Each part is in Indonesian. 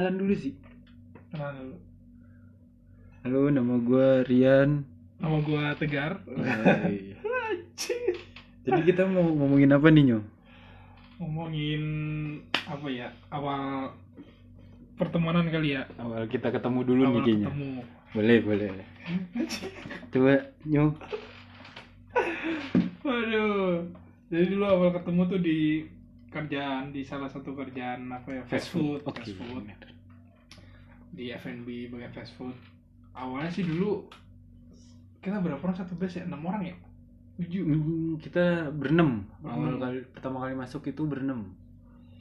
Kenalan dulu sih. Kenalan dulu. Halo, nama gue Rian. Nama gua Tegar. Jadi kita mau ngomongin apa nih, Nyo? Ngomongin apa ya? Awal pertemanan kali ya. Awal kita ketemu dulu nih Awal kayaknya. ketemu. Boleh, boleh. Coba, Nyo. Waduh. Jadi dulu awal ketemu tuh di kerjaan di salah satu kerjaan apa ya fast food, Oke. fast food di F&B bagian fast food. Awalnya sih dulu kita berapa orang satu base ya? Enam orang ya? Tujuh. Hmm, Kita berenam. Awal kali pertama kali masuk itu berenam.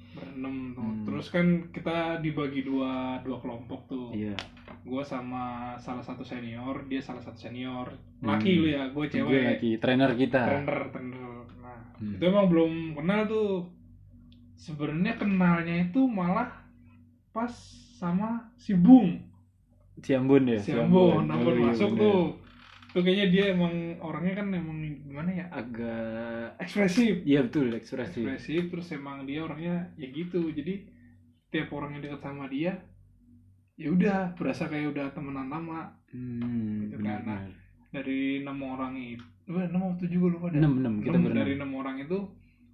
Berenam tuh. Hmm. Terus kan kita dibagi dua dua kelompok tuh. Iya. gue sama salah satu senior dia salah satu senior Hmm. laki lu ya gue Gue cewek lagi trainer kita. trainer trainer nah Hmm. itu emang belum kenal tuh sebenarnya kenalnya itu malah pas sama si Bung Si Ambon ya. si Ambon Ambon iya, masuk bener. tuh tuh kayaknya dia emang orangnya kan emang gimana ya Agak ekspresif Iya betul ekspresi. ekspresif terus emang dia orangnya ya gitu jadi tiap orang yang dekat sama dia ya udah berasa kayak udah temenan lama Hmm, Gitu kan, nah. benar. dari enam orang itu eh, enam atau tujuh gue lupa. Enam, enam, kita Enam, berenam. dari enam orang itu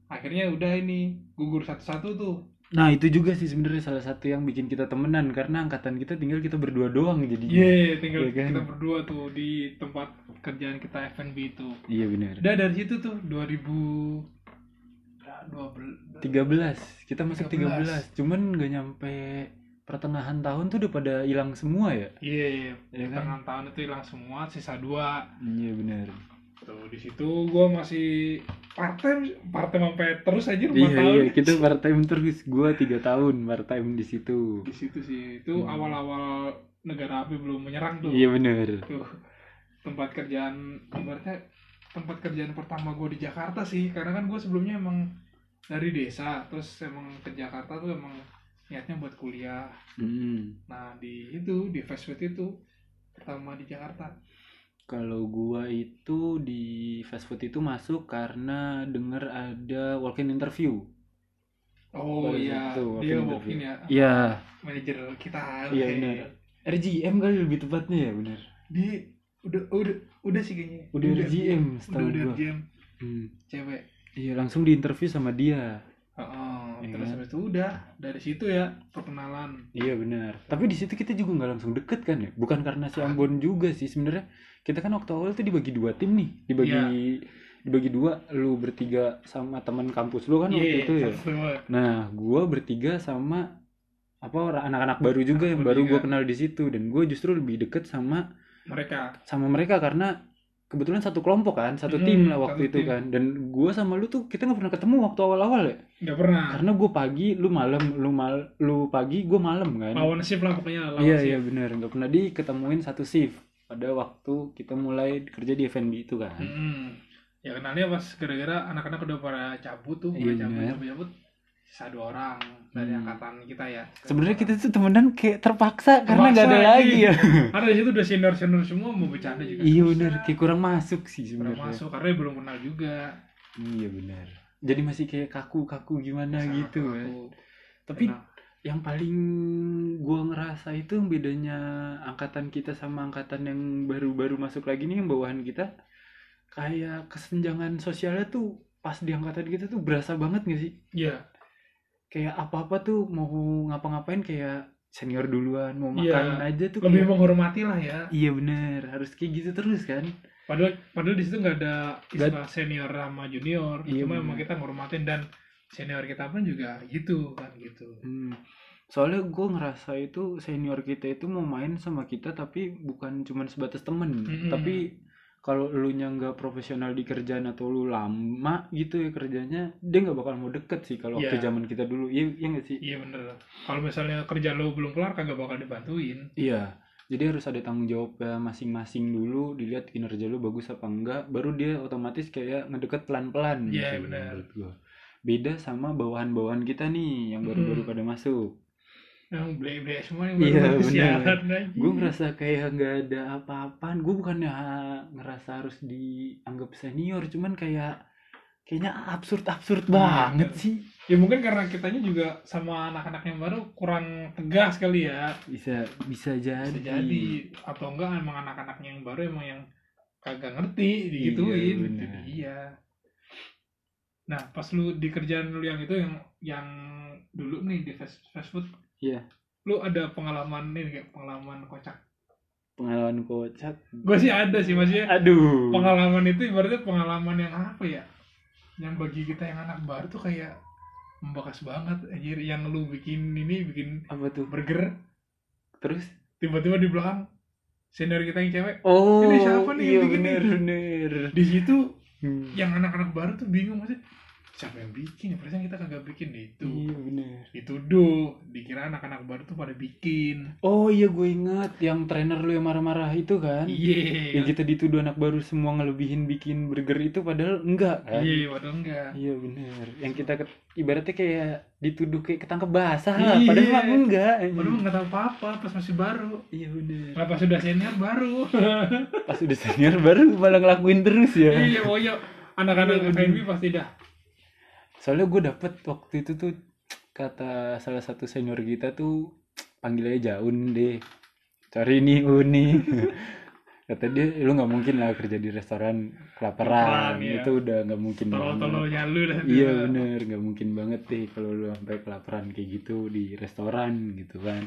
akhirnya udah ini gugur satu-satu tuh Nah itu juga sih sebenarnya salah satu yang bikin kita temenan karena angkatan kita tinggal kita berdua doang jadi. iya tinggal Iya kan? kita berdua tuh di tempat kerjaan kita F&B itu Iya benar. udah dari situ tuh 2000 dua belas 13 kita masuk 13 13. cuman nggak nyampe pertengahan tahun tuh udah pada hilang semua ya. iya iya Iya kan? pertengahan tahun itu hilang semua sisa dua Iya benar. Tuh di situ gue masih part time part time sampai terus aja Iya tahun iya kita part time terus gua tiga tahun part time di situ. di situ sih itu Hmm. awal-awal negara api belum menyerang tuh Iya benar. tuh tempat kerjaan ibaratnya tempat kerjaan pertama gue di Jakarta sih karena kan gue sebelumnya emang dari desa terus emang ke Jakarta tuh emang niatnya buat kuliah Hmm. nah di itu di fast food itu pertama di Jakarta Kalau gua itu di fast food itu masuk karena denger ada walk-in interview. oh Baru iya itu, dia walk-in walk-in ya Iya. manajer kita Iya benar. RGM kali lebih tepatnya ya benar. di udah udah udah sih kayaknya Udah RGM udah setahu udah gua. RGM Hmm. cewek Iya langsung diinterview sama dia. Oh, Iya terus kan? habis itu udah dari situ ya perkenalan Iya benar. Tapi di situ kita juga nggak langsung deket kan ya. Bukan karena si Ambon juga sih sebenarnya. Kita kan waktu awal tuh dibagi dua tim nih. Dibagi Iya. dibagi dua. Lu bertiga sama teman kampus lu kan waktu Iya, itu ya. Nah, gua bertiga sama apa orang anak-anak baru juga yang baru gua kenal di situ dan gua justru lebih deket sama mereka sama mereka karena kebetulan satu kelompok kan, satu Hmm, tim lah waktu itu tim. kan. Dan gua sama lu tuh kita nggak pernah ketemu waktu awal-awal ya. nggak pernah Karena gua pagi, lu malam, lu mal, lu pagi, gua malam kan. lawan shift lah pokoknya lawan Iya shift. iya benar nggak pernah diketemuin satu shift pada waktu kita mulai kerja di F&B itu kan. Mm-mm. ya kenalnya pas gara-gara anak-anak udah pada cabut tuh Iya, cabut cabut cabut sisa dua orang dari Hmm. angkatan kita ya Sebenarnya kita tuh temenan kayak terpaksa karena nggak ada Terpaksa, lagi iya. ya. karena di situ udah senior senior semua mau bercanda juga iya benar kayak kurang masuk sih Kurang sebenarnya. masuk karena belum kenal juga Iya benar. Jadi masih kayak kaku-kaku gimana Sama gitu aku. ya. Tapi Kenal. yang paling gua ngerasa itu bedanya angkatan kita sama angkatan yang baru-baru masuk lagi nih yang bawahan kita kayak kesenjangan sosialnya tuh pas di angkatan kita tuh berasa banget gak sih? iya kayak apa-apa tuh mau ngapa-ngapain kayak senior duluan mau Iya. makan aja tuh lebih kayak, menghormati lah ya iya bener harus kayak gitu terus kan padahal padahal di situ nggak ada istilah senior sama junior Iya, cuma bener. emang kita ngormatin dan senior kita pun juga gitu kan gitu Hmm. soalnya gue ngerasa itu senior kita itu mau main sama kita tapi bukan cuman sebatas temen Mm-mm. tapi kalau lu nya nggak profesional di kerjaan atau lu lama gitu ya kerjanya dia nggak bakal mau deket sih kalau waktu Iya. zaman kita dulu iya iya nggak sih iya bener kalau misalnya kerja lo belum kelar kagak bakal dibantuin Iya, jadi harus ada tanggung jawab ya, masing-masing dulu, dilihat kinerja lu bagus apa enggak, baru dia otomatis kayak ngedeket pelan-pelan. Iya, gitu, benar. menurut gua. Beda sama bawahan-bawahan kita nih yang baru-baru Mm. pada masuk. Yang beli-beli semua yang Iya, siaran Gue ngerasa kayak nggak ada apa-apaan. Gue bukannya ngerasa harus dianggap senior, cuman kayak kayaknya absurd absurd banget Iya. sih. Ya mungkin karena kitanya juga sama anak-anak yang baru kurang tegas kali ya. Bisa bisa jadi bisa jadi. atau enggak emang anak-anaknya yang baru emang yang kagak ngerti digituin. Iya, itu dia nah pas lu di kerjaan lu yang itu yang yang dulu nih di fast, fast food Iya. lu ada pengalaman nih kayak pengalaman kocak? Pengalaman kocak? Gue sih ada sih maksudnya aduh. pengalaman itu ibaratnya pengalaman yang apa ya? Yang bagi kita yang anak baru tuh kayak membekas banget anjir. Yang lu bikin ini bikin apa tuh? burger. Terus? Tiba-tiba di belakang senior kita yang cewek. Oh Ini siapa nih yang iya bikin bener nih? bener. Di situ Hmm. yang anak-anak baru tuh bingung maksudnya siapa yang bikin ya? Perasaan kita kagak bikin deh. Itu iya bener. dituduh. Dikira anak-anak baru tuh pada bikin. Oh iya gue ingat. Yang trainer lu yang marah-marah itu kan? Iya. Yang kita dituduh anak baru semua ngelebihin bikin burger itu padahal enggak kan? Iya padahal enggak. Iya bener. Yang kita ibaratnya kayak dituduh kayak ketangkep basah Iya. lah Padahal mah enggak. Padahal nggak tahu apa-apa pas masih baru. Iya bener. Lah pas sudah senior baru. Pas udah senior baru malah ngelakuin terus ya. Iya pokoknya anak-anak Iya, FNB pasti dah Soalnya gue dapet waktu itu tuh Kata salah satu senior kita tuh Panggil aja Jaun deh. Cari nih Uni Kata dia lu nggak mungkin lah kerja di restoran kelaparan. Iya. Itu udah nggak mungkin banget. tolol-tololnya lu dah. Iya bener, nggak mungkin banget deh kalau lu sampai kelaparan kayak gitu di restoran gitu kan.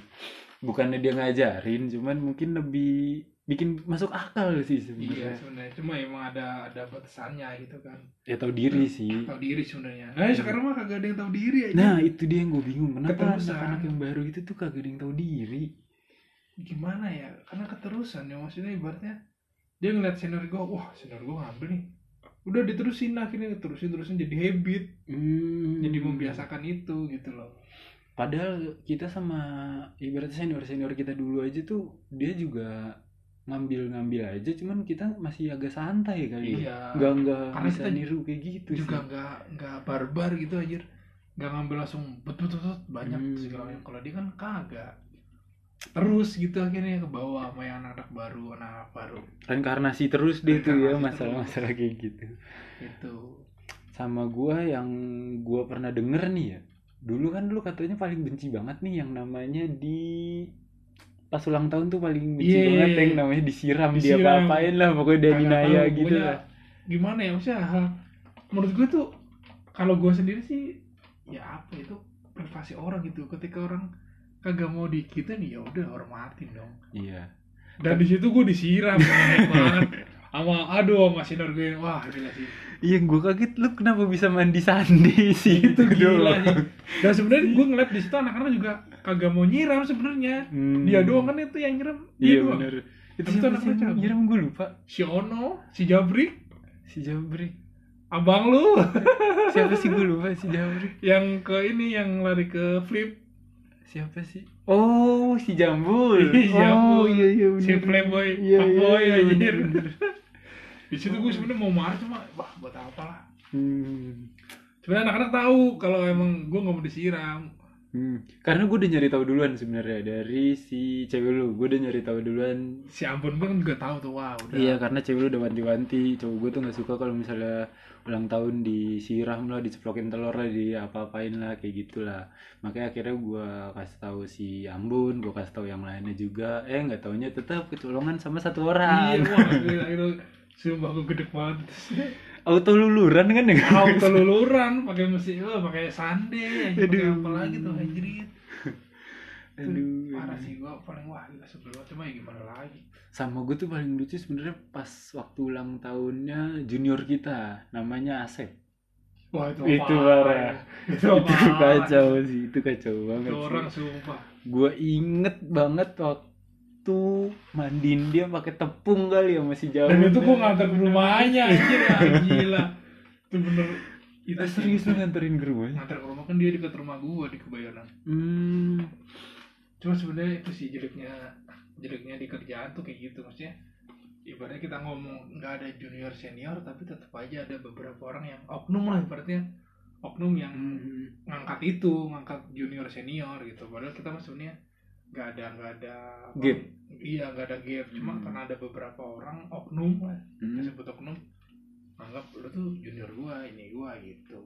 Bukannya dia ngajarin, cuman mungkin lebih bikin masuk akal sih iya sebenarnya. sebenarnya cuma emang ada ada batasannya gitu kan. Ya tahu diri sih. tahu diri sebenarnya. Nah sekarang mah kagak ada yang tahu diri aja. Nah itu dia yang gue bingung, kenapa anak-anak yang baru itu tuh kagak ada yang tahu diri. gimana ya? Karena keterusan ya maksudnya ibaratnya dia ngeliat senior gue wah senior gue ngambil nih. Udah diterusin akhirnya terusin terusin jadi habit. Hmm. jadi membiasakan itu gitu loh. Padahal kita sama ibaratnya senior-senior kita dulu aja tuh dia juga ngambil-ngambil aja, cuman kita masih agak santai kali ya. iya. Nggak nggak Karena bisa kita niru kayak gitu sih. juga nggak nggak barbar gitu aja nggak ngambil langsung bet bet bet, bet, banyak Hmm. segala macam. Kalau dia kan kagak terus gitu akhirnya ke bawah sama yang anak-anak baru anak baru. Reinkarnasi terus deh tuh ya masalah-masalah kayak gitu. Itu sama gua yang gua pernah denger nih ya dulu kan dulu katanya paling benci banget nih yang namanya di pas ulang tahun tuh paling benci Iya, banget yang namanya disiram, dia Disiram. apa-apain lah pokoknya dia dinaya tahu, gitu lah. gimana ya maksudnya hal menurut gue tuh kalau gue sendiri sih ya apa itu privasi orang gitu. Ketika orang kagak mau di kita nih ya udah hormatin dong. Iya. Dan di situ gue disiram banget. Sama aduh sama sinar gue wah gila sih iya gua kaget lu kenapa bisa mandi sandi sih? Itu gila doang. sih. Dan sebenarnya gue ngeliat di situ anak-anak juga kagak mau nyiram sebenarnya. Hmm. dia doang kan itu yang nyiram. Dia iya doang bener. Itu siapa anak yang nyiram? Gua lupa. Si Ono si Jabrik si Jabrik abang lu. Siapa sih? Gua lupa si Jabrik yang ke ini yang lari ke flip. Siapa sih? Oh si Jambul. Iya, si Jambul. oh iya iya si bener. playboy. Iya, fuckboy iya, anjir. bener, bener. Di situ gue sebenarnya mau marah cuma wah buat apa lah Hmm. sebenarnya anak-anak tahu kalau emang gue nggak mau disiram Hmm. Karena gue udah nyari tahu duluan sebenarnya dari si cewek lu, gue udah nyari tahu duluan. si ampun gue kan juga tahu tuh wah udah Iya, karena cewek lu udah wanti-wanti. Cowok gue tuh nggak suka kalau misalnya ulang tahun disiram lah, diceplokin telur lah, di apa-apain lah, kayak gitulah. Makanya akhirnya gue kasih tahu si Ambun, gue kasih tahu yang lainnya juga. Eh nggak taunya tetap kecolongan sama satu orang. iya wah gila itu sumpah gue gede banget. Auto luluran kan ya? auto luluran pakai mesin oh, pakai sande pakai apa lagi tuh itu Aduh. parah sih gue paling wah gila sebel banget. Cuma ya gimana lagi? Sama gue tuh paling lucu sebenarnya pas waktu ulang tahunnya junior kita, namanya Asep. wah itu itu parah. Itu itu kacau sih itu kacau banget itu orang sumpah. Gue inget banget waktu mandiin dia pakai tepung kali ya masih jauh. Dan itu gue ngantar ke rumahnya anjir ya gila. Itu bener. Itu Kita serius lu nganterin ke rumahnya? Ngantar ke rumah kan dia dekat rumah gue di kebayoran. Hmm. Cuma sebenarnya itu sih jeleknya jeleknya di kerjaan tuh kayak gitu maksudnya. Ibaratnya kita ngomong nggak ada junior senior tapi tetap aja ada beberapa orang yang oknum lah ibaratnya. Oknum yang Hmm. ngangkat itu ngangkat junior senior gitu. Padahal kita mah sebenarnya nggak ada nggak ada Gap. Iya nggak ada gap cuma Hmm. karena ada beberapa orang oknum lah Hmm. sebut oknum anggap lu tuh junior gua ini gua gitu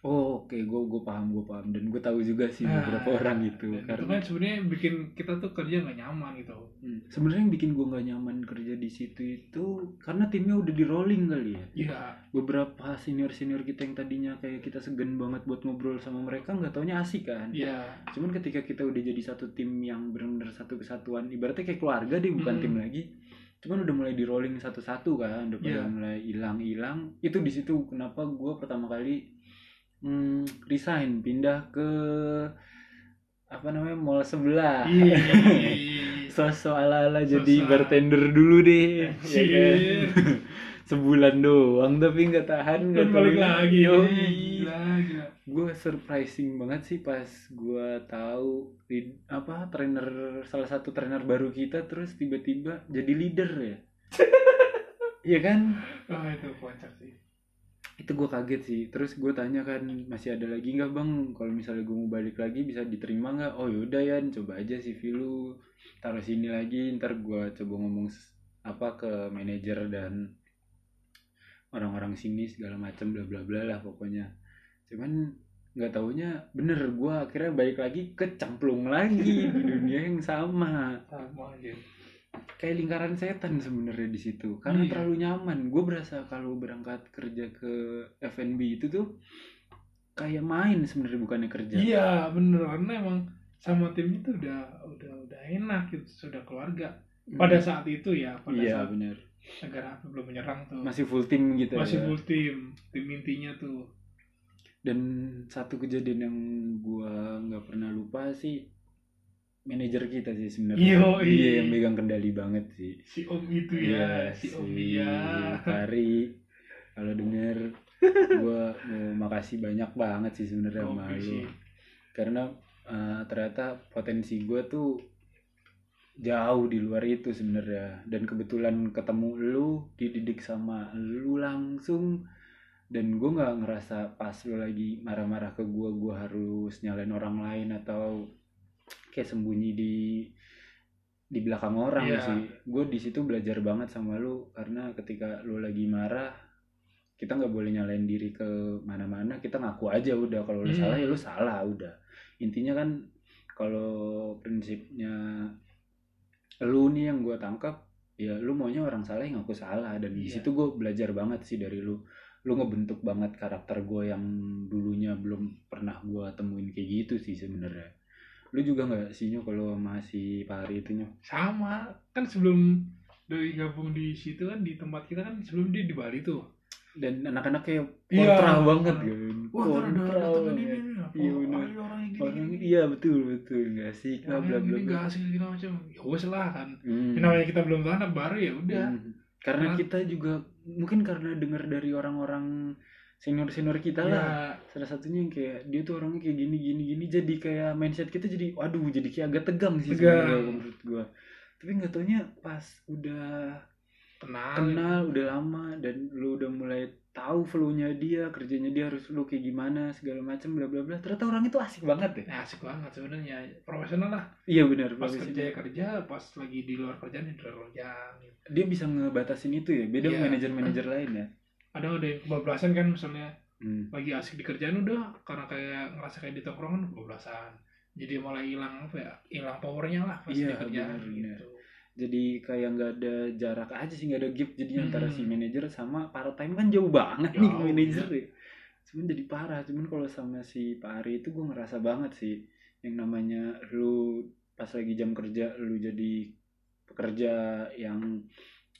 Oh oke, gue gue paham gue paham dan gue tahu juga sih Nah, beberapa orang gitu dan itu karena kan sebenarnya bikin kita tuh kerja nggak nyaman gitu Hmm, sebenarnya yang bikin gue nggak nyaman kerja di situ itu karena timnya udah di rolling kali ya. iya Beberapa senior senior kita yang tadinya kayak kita segan banget buat ngobrol sama mereka nggak taunya asik kan. iya Cuman ketika kita udah jadi satu tim yang benar-benar satu kesatuan, ibaratnya kayak keluarga deh bukan Hmm. tim lagi. Cuman udah mulai di rolling satu-satu kan, udah Iya. mulai hilang-hilang. Itu di situ kenapa gue pertama kali hmm, resign pindah ke apa namanya mall sebelah. Iya. Sosok ala-ala jadi Sosok. bartender dulu deh. ya kan? Sebulan doang tapi nggak tahan nggak balik lagi gila gue surprising banget sih pas gue tahu apa trainer salah satu trainer baru kita terus tiba-tiba jadi leader ya Iya kan oh itu kocak sih itu gue kaget sih. Terus gue tanya kan masih ada lagi nggak bang? Kalau misalnya gue mau balik lagi bisa diterima nggak? Oh yaudah ya coba aja CV lu. Taruh sini lagi. Ntar gue coba ngomong apa ke manajer dan orang-orang sini segala macam bla bla bla lah pokoknya. Cuman nggak taunya bener gue akhirnya balik lagi kecemplung lagi di dunia yang sama. Sama aja kayak lingkaran setan sebenarnya di situ. Karena Iya. terlalu nyaman. Gue berasa kalau berangkat kerja ke F&B itu tuh kayak main sebenarnya bukannya kerja. Iya bener. Karena emang sama tim itu udah udah udah enak gitu. Sudah keluarga. Hmm. pada saat itu ya pada iya saat benar negara api belum menyerang tuh. Masih full tim gitu masih ya. full tim tim intinya tuh. Dan satu kejadian yang gua nggak pernah lupa sih manajer kita sih sebenarnya. Dia yang megang kendali banget sih. Si om itu ya Iya, si om ya. Fari kalau denger gua mau makasih banyak banget sih sebenarnya sama lu. karena eh, ternyata potensi gue tuh jauh di luar itu sebenarnya. Dan kebetulan ketemu lu dididik sama lu langsung. Dan gue nggak ngerasa pas lu lagi marah-marah ke gue gue harus nyalain orang lain atau kayak sembunyi di di belakang orang Iya. sih gue di situ belajar banget sama lu karena ketika lu lagi marah kita nggak boleh nyalain diri ke mana-mana kita ngaku aja udah kalau lu Hmm. salah ya lu salah udah intinya kan kalau prinsipnya lu nih yang gue tangkap ya lu maunya orang salah yang ngaku salah dan di Iya. situ gue belajar banget sih dari lu lu ngebentuk banget karakter gue yang dulunya belum pernah gue temuin kayak gitu sih sebenarnya lu juga nggak sih Nyo kalau masih pari itu Nyo? Sama. Kan sebelum dari gabung di situ kan di tempat kita kan sebelum dia di Bali tuh. Dan anak-anak kayak Iya. kontra banget kan wah kontra datang ini Iya, gini. iya betul betul. Nggak sih bla yang bla gini bla. gak asik segala macam. Ya wes lah kan. Hmm. Ya, namanya kita belum tahu anak baru ya udah. Hmm. Karena Karena- kita juga mungkin karena dengar dari orang-orang senior-senior kita lah. ya Salah satunya yang kayak dia tuh orangnya kayak gini gini gini jadi kayak mindset kita jadi waduh jadi kayak agak tegang sih sebenarnya menurut gua. Tapi nggak taunya pas udah kenal kenal udah lama dan lu udah mulai tahu flow-nya dia, kerjanya dia harus lu kayak gimana segala macam bla bla bla. Ternyata orang itu asik banget deh. Nah, asik banget sebenarnya profesional lah Iya benar. pas kerja ya kerja pas lagi di luar kerjaan ya di luar kerjaan gitu. Dia bisa ngebatasin itu ya. Beda Iya. manajer-manajer lain ya. Ada yang kebablasan kan misalnya Hmm. lagi asik di kerjaan udah karena kayak ngerasa kayak di tongkrongan kebablasan jadi malah hilang apa ya hilang powernya lah pas Iya, di kerjaan benar, benar. gitu jadi kayak nggak ada jarak aja sih nggak ada gap jadi antara Hmm. si manajer sama part time kan jauh banget nih Jauh, manajer ya cuman jadi parah cuman kalau sama si Pak Ari itu gue ngerasa banget sih yang namanya lu pas lagi jam kerja lu jadi pekerja yang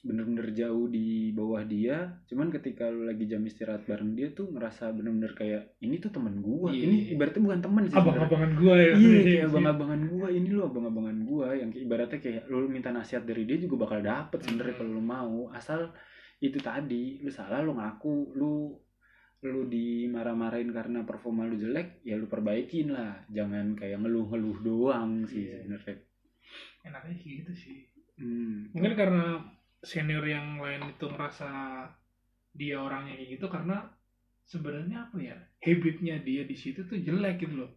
bener-bener jauh di bawah dia. Cuman ketika lu lagi jam istirahat bareng dia tuh ngerasa bener-bener kayak ini tuh temen gua. Iya. ini ibaratnya bukan temen sih abang-abangan gua ya. Iya kayak abang-abangan gua. Ini lo abang-abangan gua yang ibaratnya kayak lu minta nasihat dari dia juga bakal dapet sebenarnya Hmm. kalau lu mau. Asal itu tadi lu salah lu ngaku lu lu dimarah-marahin karena performa lu jelek ya lu perbaikin lah. Jangan kayak ngeluh-ngeluh doang sih Iya. sebenarnya. Enaknya gitu sih. Hmm. mungkin karena senior yang lain itu ngerasa dia orangnya kayak gitu karena sebenarnya apa ya habitnya dia di situ tuh jelek gitu loh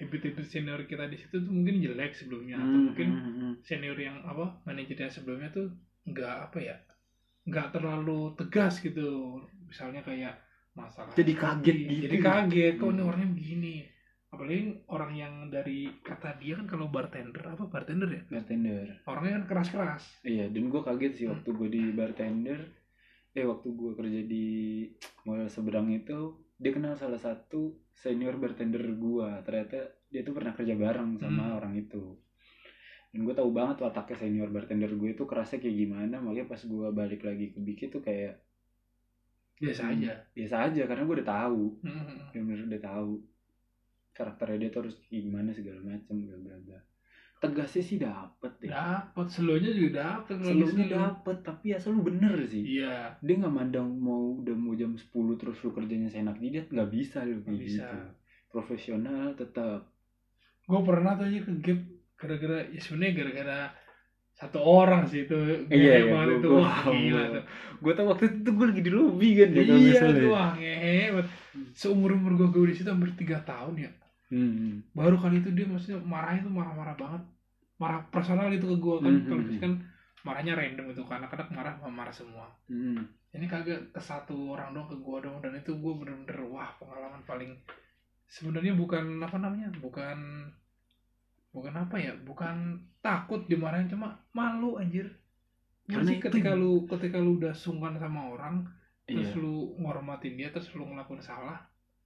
habit-habit senior kita di situ tuh mungkin jelek sebelumnya atau Hmm, mungkin hmm, hmm. senior yang apa manajernya sebelumnya tuh nggak apa ya nggak terlalu tegas gitu misalnya kayak masalah Jadi kaget gitu. jadi kaget kok ini Hmm. orangnya begini apalagi orang yang dari kata dia kan kalau bartender apa bartender ya? Bartender. Orangnya kan keras-keras. Iya dan gue kaget sih Hmm. waktu gue di bartender. Eh waktu gue kerja di mall seberang itu dia kenal salah satu senior bartender gue ternyata dia tuh pernah kerja bareng sama Hmm. orang itu. Dan gue tahu banget wataknya senior bartender gue itu kerasnya kayak gimana. Makanya pas gue balik lagi ke Biki tuh kayak biasa aja. Biasa aja karena gue udah tahu. Hmm. bener udah tahu karakternya dia tuh harus kayak gimana segala macam bla bla bla tegasnya sih dapet deh. Dapat selonya juga di sini. dapet tapi ya selalu bener sih. Iya. Dia nggak mandang mau udah mau jam 10 terus lu kerjanya seenak jidat nggak bisa lu Nggak kayak bisa. gitu. profesional tetap gue pernah tuh aja ke gap gara-gara ya sebenarnya gara-gara satu orang sih itu Iya, iya, banget gua- itu. gua wah paham, gila gua. tuh. Gue tau waktu itu gue lagi di lobby kan ya iya tuh wah ngehe seumur umur gue gue di situ hampir tiga tahun ya Hmm. baru kali itu dia maksudnya marahnya tuh marah-marah banget. Marah personal gitu ke gue kan. Hmm, kalau hmm, biasanya kan marahnya random itu karena kadang marah marah semua. Hmm. ini kagak ke satu orang dong ke gue dong dan itu gue bener-bener wah pengalaman paling sebenarnya bukan apa namanya bukan bukan apa ya bukan takut dimarahin cuma malu anjir. Karena itu- ketika lu ketika lu udah sungkan sama orang terus Iya. lu ngormatin dia terus lu ngelakuin salah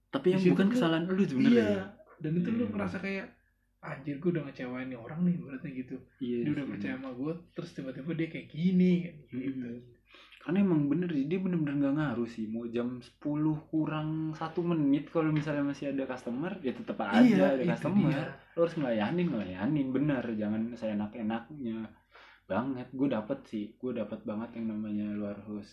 Tapi yang bukan kesalahan lu sebenarnya. iya dan itu lu Iya. ngerasa kayak anjir gue udah ngecewain nih orang nih berarti gitu Iya. dia udah percaya sama gue terus tiba-tiba dia kayak gini kan gitu. Karena emang bener sih dia bener-bener gak ngaruh sih mau jam 10 kurang satu menit kalau misalnya masih ada customer ya tetap aja iya ada customer. dia Lo harus ngelayanin ngelayanin bener jangan saya enak-enaknya banget. Gue dapet sih gue dapet banget yang namanya lo harus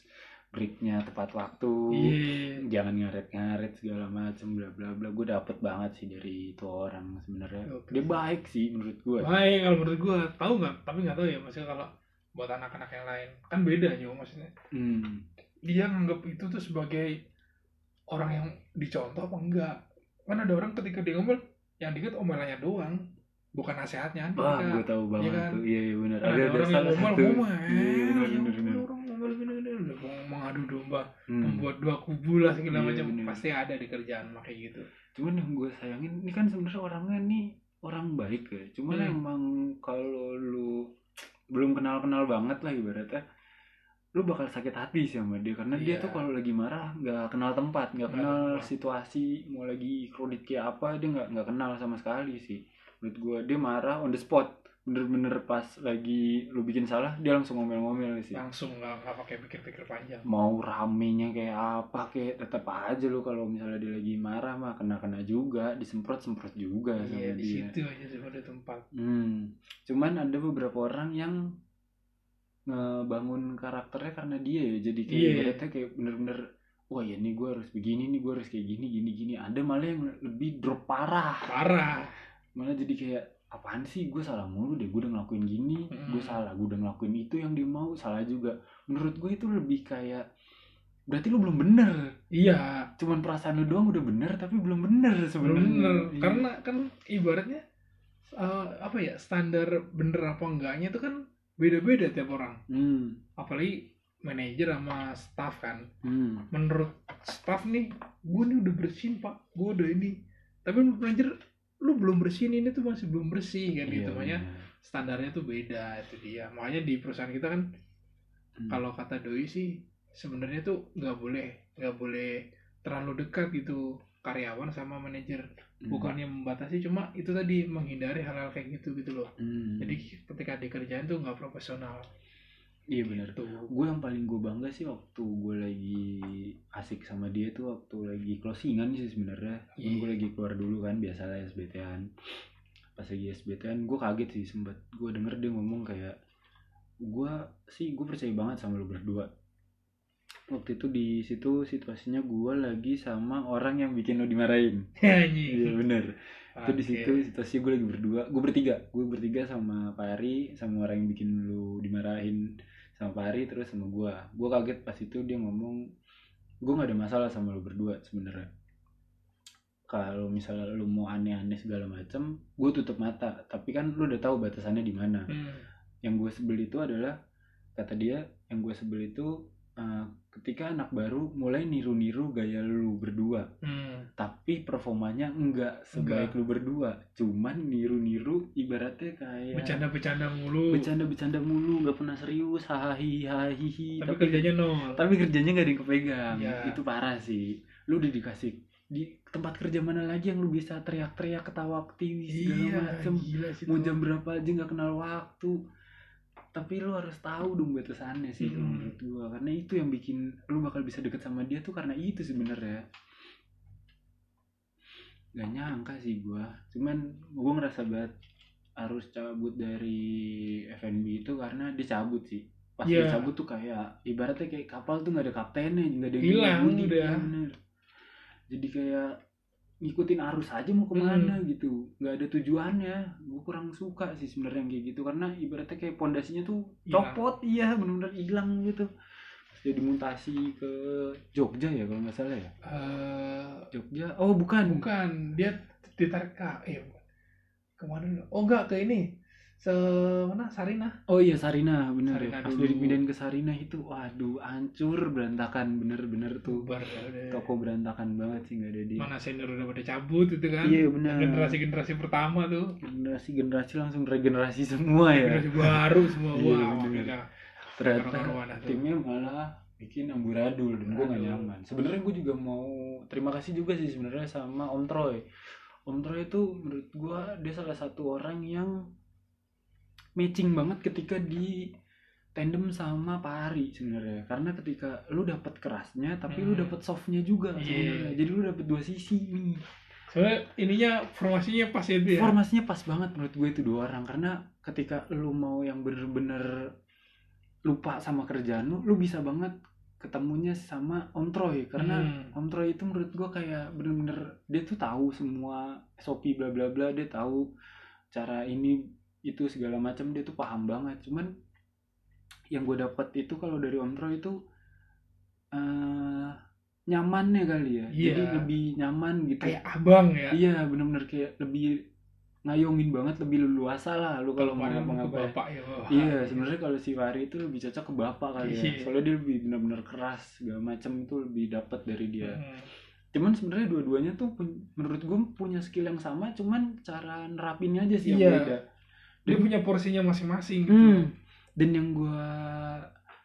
breaknya tepat waktu. iya. jangan ngaret-ngaret segala macem bla bla bla. Gue dapet banget sih dari itu orang sebenarnya. Oke. dia baik sih menurut gue baik kalau menurut gue tahu nggak? Tapi nggak tahu ya maksudnya kalau buat anak-anak yang lain. Kan beda jo maksudnya. Hmm. dia nganggap itu tuh sebagai orang yang dicontoh apa enggak? Kan ada orang ketika dia ngomel yang dikit omelannya doang. Bukan nasihatnya wah ketika gue tahu banget kan? tuh. Iya iya benar. Ada, ada ada orang yang ngomel ngomel iya iya, benar yang benar benar orang ngomel gini gini udah mau mengadu domba Hmm. membuat dua kubu lah segala Iya, macam benar. pasti ada di kerjaan makanya gitu cuman yang gue sayangin ini kan sebenarnya orangnya nih orang baik ya cuman Hmm. emang kalau lu belum kenal kenal banget lah ibaratnya lu bakal sakit hati sih sama dia karena dia Iya. tuh kalau lagi marah nggak kenal tempat Nggak kenal tempat. situasi mau lagi kredit kayak apa dia nggak nggak kenal sama sekali sih menurut gue dia marah on the spot bener-bener pas lagi lu bikin salah dia langsung ngomel-ngomel sih. Langsung nggak nggak pakai pikir-pikir panjang. Mau ramenya kayak apa kayak tetap aja lu kalau misalnya dia lagi marah mah kena kena juga disemprot semprot juga sama iya di dia. situ aja sebenarnya tempat. Hmm. cuman ada beberapa orang yang ngebangun karakternya karena dia ya jadi kayak Iya. ibaratnya kayak bener-bener wah ya nih gue harus begini nih gue harus kayak gini gini gini. Ada malah yang lebih drop parah. Parah. Malah jadi kayak apaan sih? Gue salah mulu deh gue udah ngelakuin gini Mm. gue salah gue udah ngelakuin itu yang dia mau salah juga. Menurut gue itu lebih kayak berarti lu belum bener. Iya. Cuman perasaan lu doang udah bener tapi belum bener sebenarnya. Bener. Iya. karena kan ibaratnya eh, apa ya standar bener apa enggaknya itu kan beda-beda tiap orang. Hmm. apalagi manajer sama staff kan. Hmm. menurut staff nih gue nih udah bersihin pak. Gue udah ini. Tapi menurut manajer lu belum bersihin ini tuh masih belum bersih kan Iya, gitu makanya bener. standarnya tuh beda itu dia makanya di perusahaan kita kan Hmm. kalau kata doi sih sebenarnya tuh nggak boleh nggak boleh terlalu dekat gitu karyawan sama manajer Hmm. bukannya membatasi cuma itu tadi menghindari hal-hal kayak gitu gitu loh Hmm. jadi ketika di kerjaan tuh nggak profesional iya bener. Tuh gue yang paling gue bangga sih waktu gue lagi asik sama dia tuh waktu lagi closingan sih sebenarnya. Iya. gue lagi keluar dulu kan biasa lah SBT-an pas lagi SBT-an gue kaget sih sempet. Gue denger dia ngomong kayak gue sih gue percaya banget sama lu berdua. Waktu itu di situ situasinya gue lagi sama orang yang bikin lo dimarahin. Iya anjing bener. Itu di situ situasi gue lagi berdua gue bertiga. Gue bertiga sama Pak Ari sama orang yang bikin lu dimarahin sama Pak Ari terus sama gue gue kaget pas itu dia ngomong gue nggak ada masalah sama lu berdua sebenarnya. Kalau misalnya lu mau aneh-aneh segala macam gue tutup mata. Tapi kan lu udah tahu batasannya di mana. Hmm. yang gue sebel itu adalah kata dia yang gue sebel itu eh, ketika anak baru mulai niru-niru gaya lu berdua. Hmm. tapi performanya enggak sebaik lu berdua. Cuman niru-niru ibaratnya kayak Bercanda-bercanda mulu. bercanda-bercanda mulu nggak pernah serius hahihi hahihi Tapi kerjanya nol. tapi kerjanya nggak ada yang kepegang. Iya. itu parah sih. Lu udah dikasih di tempat kerja mana lagi yang lu bisa teriak-teriak ketawa aktivis segala Iya, macem. mau jam berapa aja nggak kenal waktu tapi lu harus tahu dong batasannya sih kalau Hmm. menurut gua karena itu yang bikin lu bakal bisa deket sama dia tuh karena itu sebenarnya gak nyangka sih gua cuman gua ngerasa banget harus cabut dari FNB itu karena dia cabut sih pas dia Iya. cabut tuh kayak ibaratnya kayak kapal tuh nggak ada kaptennya nggak ada yang Hilang udah. bener. jadi kayak ngikutin arus aja mau ke mana Hmm. gitu. Nggak ada tujuannya. Gue kurang suka sih sebenarnya kayak gitu. Karena ibaratnya kayak pondasinya tuh copot. Iya benar-benar hilang gitu. Jadi mutasi ke Jogja ya kalau nggak salah ya? Eh, Jogja. Oh bukan. bukan, dia ditarik ke eh. Ke mana? Dulu? Oh enggak ke ini. Se mana Sarina. oh iya Sarina bener Sarina ya pas dipindahin ke Sarina itu waduh hancur berantakan bener-bener tuh Bubar udah. toko berantakan banget sih nggak ada dia Mana senior udah pada cabut itu kan. iya benar Generasi-generasi pertama tuh. generasi-generasi langsung regenerasi semua ya Generasi baru semua. Iya, Wah, bener. gila. ternyata timnya malah bikin amburadul dan gue gak nyaman sebenarnya gue juga mau terima kasih juga sih sebenarnya sama Om Troy Om Troy itu menurut gue dia salah satu orang yang matching banget ketika di tandem sama Pak Ari sebenarnya karena ketika lu dapat kerasnya tapi lu Hmm. dapat softnya juga Iya. sebenarnya jadi lu dapat dua sisi nih Soalnya ininya formasinya pas itu ya. formasinya pas banget menurut gue itu dua orang karena ketika lu mau yang bener-bener lupa sama kerjaan lu lu bisa banget ketemunya sama Om Troy karena Hmm. Om Troy itu menurut gue kayak bener-bener dia tuh tahu semua SOP bla bla bla dia tahu cara ini itu segala macam dia tuh paham banget cuman yang gue dapat itu kalau dari Om Troy itu eh nyamannya kali ya Iya. jadi lebih nyaman gitu kayak abang ya. Iya bener-bener kayak lebih ngayongin banget lebih leluasa lah lu kalau mau ke ngapa-ngapain. bapak ya. wah. Iya sebenarnya kalau si Fahri itu lebih cocok ke bapak kali ya. Iya. Soalnya dia lebih bener-bener keras segala macam itu lebih dapat dari dia. Hmm. Cuman sebenarnya dua-duanya tuh menurut gue punya skill yang sama, cuman cara nerapinnya aja sih Iya. yang beda. Dia punya porsinya masing-masing gitu. Hmm. Dan yang gue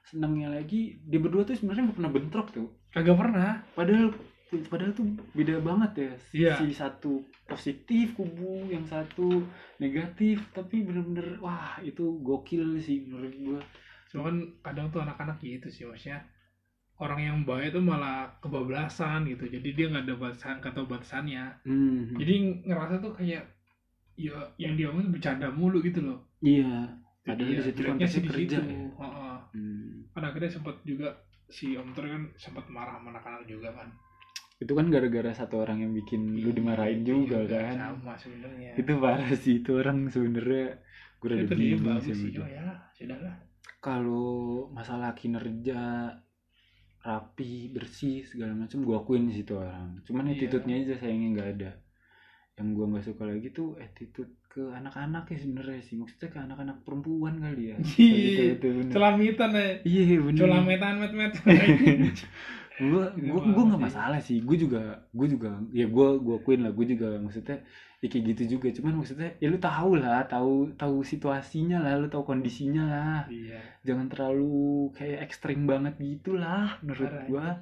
senangnya lagi dia berdua tuh sebenarnya nggak pernah bentrok tuh. Kagak pernah. Padahal padahal tuh beda banget ya. Iya. Si satu positif kubu, yang satu negatif, tapi bener-bener wah itu gokil sih menurut gua. Cuma kan kadang tuh anak-anak gitu sih maksudnya. Orang yang baik tuh malah kebablasan gitu. Jadi dia nggak ada batasan kata batasannya. Hmm. Jadi ngerasa tuh kayak ya yang dia omongin bercanda mulu gitu loh. iya. Padahal Jadi di ya, situ konteksnya kerja situ. ya. Heeh. Hmm. Kan akhirnya sempat juga si Om Tur kan sempat marah sama anak-anak juga kan. Itu kan gara-gara satu orang yang bikin lu dimarahin Iya, juga juga kan. Sama sebenarnya. Itu parah sih itu orang sebenarnya gue udah bingung sih. Oh ya, sudah lah. Kalau masalah kinerja rapi, bersih segala macam gua akuin sih itu orang. Cuman Iya. attitude-nya aja sayangnya nggak ada. Yang gua nggak suka lagi tuh attitude ke anak-anak ya sebenarnya sih. Maksudnya ke anak-anak perempuan kali ya. Gitu, itu bener. Celamitan ya. Iya bener. Colametan met met. gua gua banget gua nggak masalah sih. Gua juga gua juga ya gua gua akuin lah. Gua juga maksudnya ya kayak gitu juga. Cuman maksudnya ya lu tahu lah, tahu tahu situasinya lah, lu tahu kondisinya lah. Iya. jangan terlalu kayak ekstrim banget gitu lah menurut gua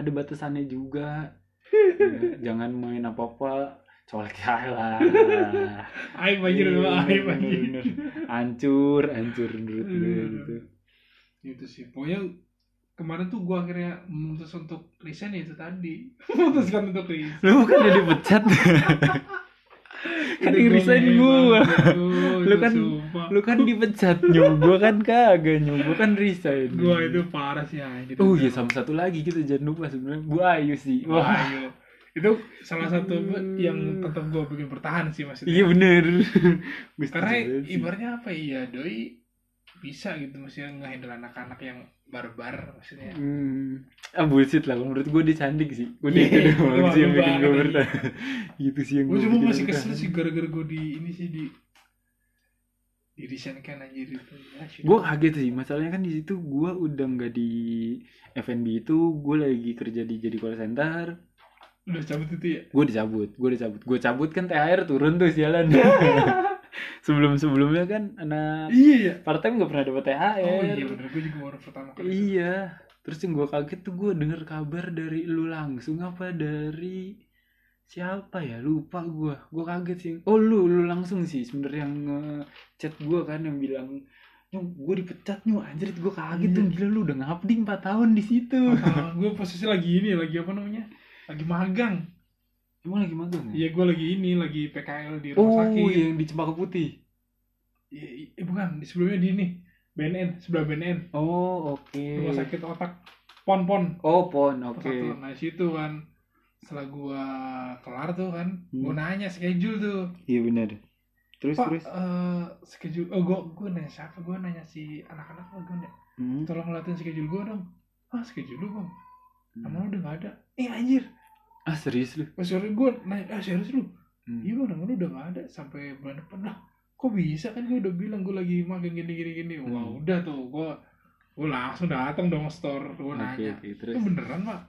ada batasannya juga Ya, jangan main apa apa colek ya lah Aib anjir Iya, lu aib bener, anjir. bener. hancur hancur menurut gue Hmm. gitu Itu sih. Pokoknya kemarin tuh gua akhirnya memutus untuk resign ya itu tadi. Memutuskan untuk resign. lu bukan udah dipecat kan yang resign gua Lu kan- lu kan dipecat nyu kan kagak nyu kan resign gua itu parah sih anjir. oh iya sama satu lagi kita jangan lupa sebenarnya Bu Ayu sih Wah, ayo. Itu salah satu yang tetap gua bikin bertahan sih maksudnya. iya bener. Karena ibaratnya apa ya? Doi bisa gitu maksudnya ngehandle anak-anak yang barbar maksudnya. Hmm. Ah bullshit lah, menurut gue dia cantik sih. Gue Iya, itu doang sih yang bikin gue bertahan. gitu sih yang Gue cuma masih kesel sih gara-gara gue di ini sih di didesainkan anjir itu. Ya gue kaget sih. Masalahnya kan di situ gue udah nggak di F&B itu gue lagi kerja di jadi call center udah cabut itu ya? Gue dicabut gue dicabut. Gue cabut kan THR turun tuh sialan sebelum sebelumnya kan anak iya ya part time gak pernah dapat THR oh iya bener. Gue juga baru pertama kali itu. Iya. Terus yang gue kaget tuh gue denger kabar dari lu langsung apa? Dari siapa ya? Lupa gue gue kaget sih. Oh lu lu langsung sih sebenernya yang chat gue kan yang bilang nyong gue dipecat nyong anjir gue kaget tuh. Iya. gila lu udah ngabdi 4 tahun di situ. Gue posisi lagi ini lagi apa namanya lagi magang. Emang lagi magang ya? iya gue lagi ini lagi PKL di rumah oh sakit. yang di Cempaka Putih. Iya, eh, bukan di sebelumnya di ini BNN sebelah BNN oh oke. Rumah sakit otak pon pon. Oh pon oke. Satu. nah situ kan. Setelah gua kelar tuh kan gua Hmm. nanya schedule tuh. Iya benar terus pak terus? eh, schedule oh gua gua nanya siapa? Gua nanya si anak-anak oh, gua nanya, Hmm. tolong ngeliatin schedule gua dong. Ah schedule lu bang. Hmm. nama lu udah gak ada? Eh anjir ah serius lu? Pas sore gua nanya ah serius lu? Hmm. iya bang lu udah gak ada sampai bulan depan. Lah kok bisa? Kan gua udah bilang gua lagi magang gini gini. Gini wah Hmm. udah tuh. Gua gua langsung datang dong store. Gua oke nanya. oke terus? Itu beneran pak?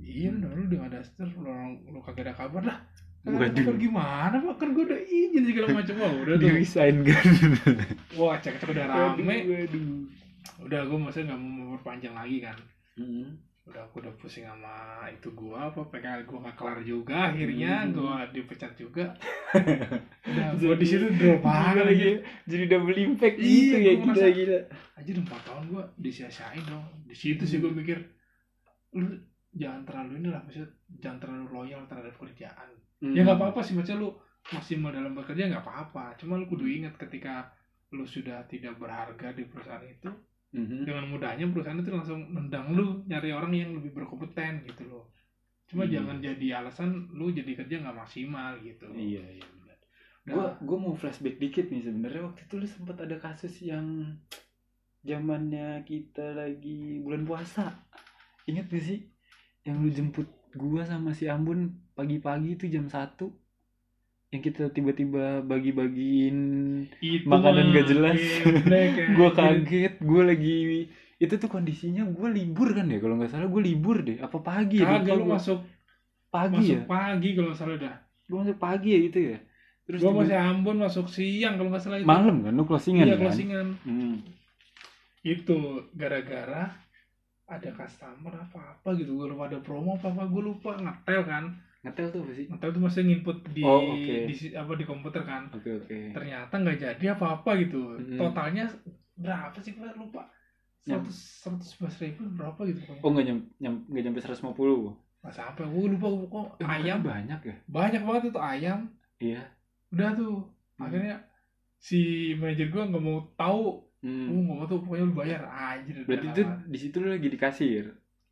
Iya bener lu udah gak ada store. Lu, lu kagak ada kabar lah. Waduh. Kan gimana pak? Kan gue udah izin segala macam. Wah udah tuh. Resign kan? Wah cek cek udah rame. Waduh, waduh. udah gue maksudnya nggak mau memperpanjang lagi kan? Hmm. Udah aku udah pusing sama itu gua apa PKL gua gak kelar juga akhirnya Hmm. gua dipecat juga udah gua di situ drop banget lagi jadi double impact Iya, gitu ya gila gila aja udah empat tahun gua disia-siain dong di situ sih Hmm. gua mikir lu jangan terlalu ini lah maksudnya jangan terlalu loyal terhadap kerjaan Hmm. ya nggak apa-apa sih maksudnya lu maksimal dalam bekerja nggak apa-apa cuma lu kudu ingat ketika lu sudah tidak berharga di perusahaan itu Mhm. dengan mudahnya perusahaan itu langsung nendang lu nyari orang yang lebih berkompeten gitu loh. Cuma Iya. jangan jadi alasan lu jadi kerja nggak maksimal gitu. Iya iya benar. Udah. gua gua mau flashback dikit nih sebenarnya. Waktu itu lu sempat ada kasus yang zamannya kita lagi bulan puasa. Ingat gak sih? Yang lu jemput gua sama si Ambon pagi-pagi itu jam 1 yang kita tiba-tiba bagi-bagiin itu makanan mah gak jelas. gue kaget gue lagi itu tuh kondisinya gue libur kan ya kalau nggak salah gue libur deh. Apa pagi ya? Gua. masuk pagi masuk ya? pagi kalau salah dah. Gue masuk pagi ya gitu ya? Terus tiba- masih Ambon masuk siang kalau nggak salah itu. Malam kan? Lu closingan iya kan? closingan. Hmm. itu gara-gara ada customer apa apa gitu. Gue lupa ada promo apa apa gue lupa ngetel kan ngetel tuh apa sih? Ngetel tuh maksudnya nginput di Oh, oke. di apa di komputer kan. Oke oke. Ternyata nggak jadi apa apa gitu totalnya berapa sih gue lupa. Seratus seratus sebelas ribu berapa gitu pokoknya oh nggak nyam, nyam nggak nyampe 150 nggak sampai. Gue lupa gue kok Eh, ayam. banyak ya? Banyak banget tuh ayam. Iya. Udah tuh. Hmm. akhirnya si manajer gue nggak mau tahu. Hmm. gue nggak mau tuh pokoknya lu bayar. Aja berarti itu di situ lu lagi di kasir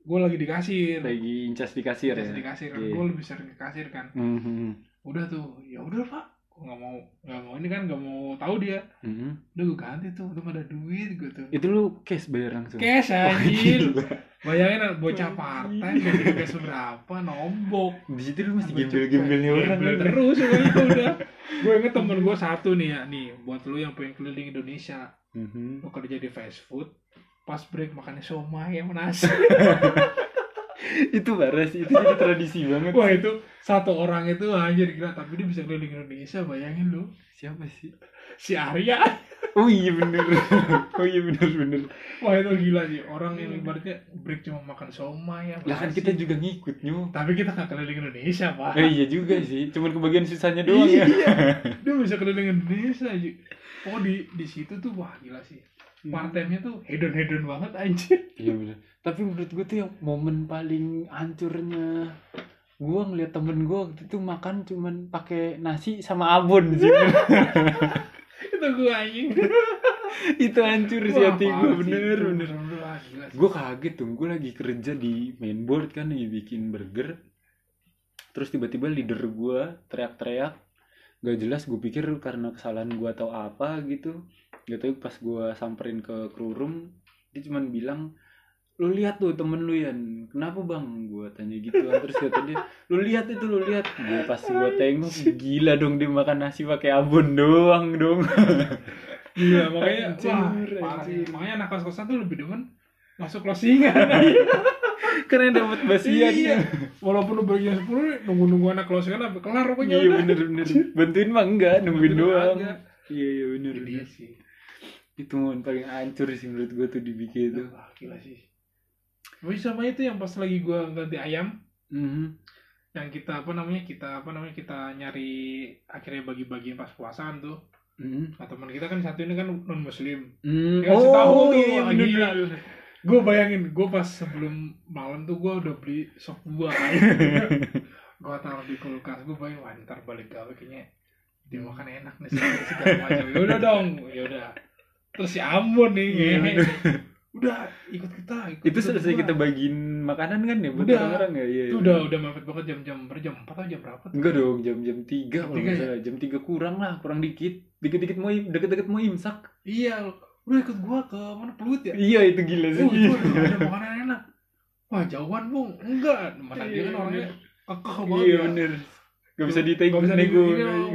gue lagi di kasir. Lagi incas di kasir Biasa ya? di kasir kan. Iya. gue lebih sering ke kasir kan. Mhm. udah tuh ya udah pak. Gue nggak mau nggak mau ini kan. Nggak mau tahu dia. Mhm. udah gue ganti tuh udah ada duit gue tuh. Itu lu cash bayar langsung? Cash Wah, anjir gila. bayangin bocah partai gila. gaji cash berapa nombok. Di situ lu masih Gua gembel-gembelnya cepet. orang. Gembel terus pokoknya udah. Gue inget temen gue satu nih ya. Nih buat lu yang pengen keliling Indonesia. Mhm. lu kerja di fast food pas break makannya somai sama nasi. Itu parah sih itu jadi tradisi banget wah itu satu orang itu anjir gila. Tapi dia bisa keliling Indonesia bayangin lu. Siapa sih? Si Arya. Oh iya bener. Oh iya bener bener. Wah itu gila sih. Orang yang ibaratnya break cuma makan somai ya lah kan kita juga ngikut nyu. Tapi kita nggak keliling Indonesia pak. Eh iya juga sih. Cuman kebagian susahnya doang ya. Iya dia bisa keliling Indonesia aja oh di di situ tuh wah gila sih part time-nya tuh hedon hedon banget anjir. Iya bener. Tapi menurut gue tuh yang momen paling hancurnya gue ngeliat temen gue waktu itu makan cuman pakai nasi sama abon sih itu gue anjing. Itu hancur sih hati gue bener bener. sih. gue kaget tuh gue lagi kerja di mainboard kan lagi bikin burger. Terus tiba-tiba leader gue teriak-teriak. Gak jelas gue pikir karena kesalahan gue atau apa gitu gak tau pas gue samperin ke crew room dia cuman bilang lu lihat tuh temen lu Yan. Kenapa bang? Gua tanya gitu kan. Terus kata dia lu lihat itu lu lihat. Gua pas gua tengok gila dong dia makan nasi pakai abon doang dong. Iya, makanya Anjir, wah, parah. sih. Makanya anak kos-kosan tuh lebih demen masuk closingan. karena dapat basian. Iya. Walaupun lu bagian 10 nunggu-nunggu anak closingan sampai kelar pokoknya. Iya bener bener. Bantuin mah enggak nungguin Bantuin doang. iya iya bener Itu dia bener sih. Itu momen paling hancur sih menurut gua tuh di BK itu. Wah, gila sih. Tapi sama itu yang pas lagi gua ganti ayam. Mhm. yang kita apa namanya kita apa namanya kita nyari akhirnya bagi-bagiin pas puasaan tuh. Mhm. nah teman kita kan satu ini kan non muslim Hmm, Ya, kasih tahu tuh, iya, iya, wah, gila. gue bayangin gue pas sebelum malam tuh gue udah beli sop buah gue taruh di kulkas gue bayangin wah ntar balik gawe kayaknya. Dimakan enak nih segala macam. Ya udah dong. Ya udah terus si Ambon nih ngehe. bener. udah ikut kita ikut itu selesai kita bagiin makanan kan ya buat Udah. orang-orang ya? Iya itu iya. udah udah mepet banget jam-jam berjam empat atau jam berapa tuh? Enggak dong jam-jam tiga kalau ya? jam tiga kurang lah kurang dikit. Dikit-dikit mau deket-deket mau imsak iya udah ikut gua ke mana pelut ya? Iya itu gila sih. Oh itu ada, makanan enak. Wah jauhan bung. Enggak. Mana dia kan Iya, orangnya kekeh banget iya ya. bener. Gak bisa Nggak ditego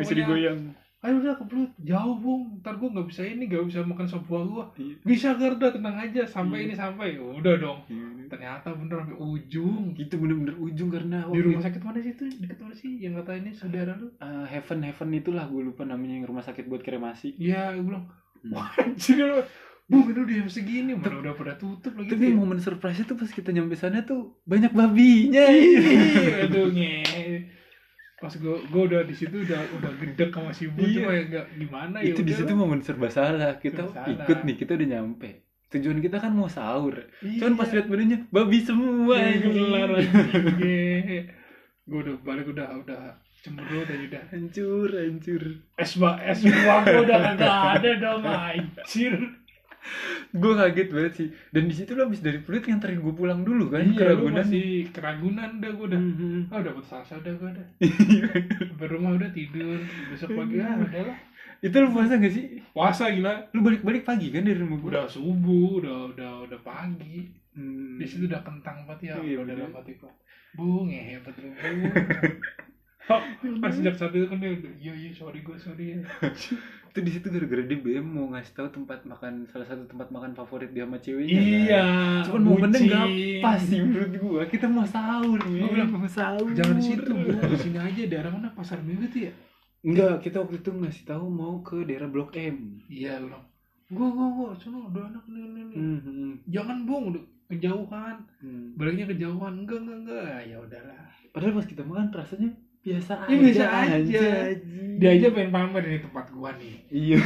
bisa digoyang ayo udah ke Belut jauh bung. Ntar gue nggak bisa ini nggak bisa makan sop buah gue Iya. bisa Garda tenang aja. Sampai Iya. ini sampai. Udah dong. Iya. ternyata bener sampai ujung. Itu bener-bener ujung karena di rumah sakit mana sih itu? Deket mana sih? Yang kata ini saudara lu? Eh, heaven heaven itulah gue lupa namanya yang rumah sakit buat kremasi. Iya gue bilang Hmm. wah anjir bung ini udah jam segini. Mana udah pada tutup lagi tapi ya. momen surprise itu pas kita nyampe sana tuh banyak babinya. Ih, aduh nge pas gue gue udah di situ udah udah gedek sama si bu Iya. cuma ya nggak gimana ya itu di situ momen serba salah kita Serba salah. ikut nih kita udah nyampe tujuan kita kan mau sahur Iya. cuman pas lihat menunya babi semua anjing. kelar Gue udah balik udah udah cemberut aja udah. hancur hancur Es ba es buah gue udah kagak ada dong anjir. gue kaget banget sih dan di situ lo abis dari Pluit nganterin gue pulang dulu kan Iya, lu Ragunan masih keragunan udah gue udah. Mhm. Ah udah putus asa udah gue udah. Sampai rumah udah tidur. Besok pagi ah udah lah. itu lo puasa gak sih Puasa gila. lu balik-balik pagi kan dari rumah gue Udah subuh, udah udah udah pagi. Hmm. Di situ udah kentang banget ya. Iya, udah dalam hati gue. Bu ngehebat lu. Bu. Oh, pas sejak saat itu kan dia udah, iya iya sorry gue sorry ya. itu di situ gara-gara dia BM mau ngasih tahu tempat makan salah satu tempat makan favorit dia sama ceweknya Iya. kan? cuman momennya nggak pas sih menurut gua kita mau sahur nih Gua bilang, mau sahur Jangan di situ, Bu. Di sini aja daerah mana pasar minggu tuh ya? enggak kita waktu itu ngasih tahu mau ke daerah blok M Iya, bilang. Gua gua gua sono udah anak nih nih. nih. Hmm, hmm, Jangan, Bung, udah kejauhan. hmm. Baliknya kejauhan. Enggak, enggak, enggak. Ya udahlah. padahal pas kita makan rasanya biasa Ya, aja biasa aja. Dia aja pengen pamer ini tempat gua nih. iya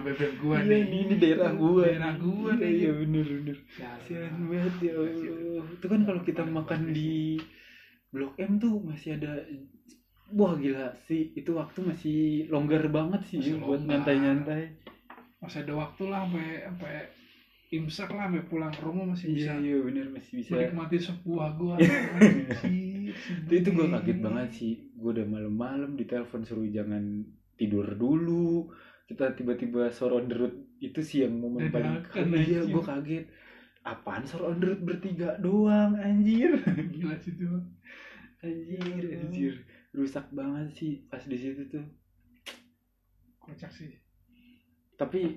bebek gua Iya, nih. ini, ini daerah gua. Daerah gua Iya, nih. iya bener bener. Ya, kasihan banget ya Allah. Itu kan kalau kita makan di blok M tuh masih ada wah gila sih. Itu waktu masih longgar banget sih Masih buat nyantai-nyantai. Masih ada waktu lah sampai sampai imsak lah sampai pulang ke rumah masih bisa. iya iya bener masih bisa. Menikmati sebuah gua. Itu itu Bung. kaget banget sih gue udah malam-malam ditelepon suruh jangan tidur dulu. Kita tiba-tiba the road itu sih yang momen paling Dadakan, iya anjir. gue kaget. Apaan the road bertiga doang anjir? Gila sih tuh. anjir anjir. Rusak banget sih pas di situ tuh. Kocak sih. tapi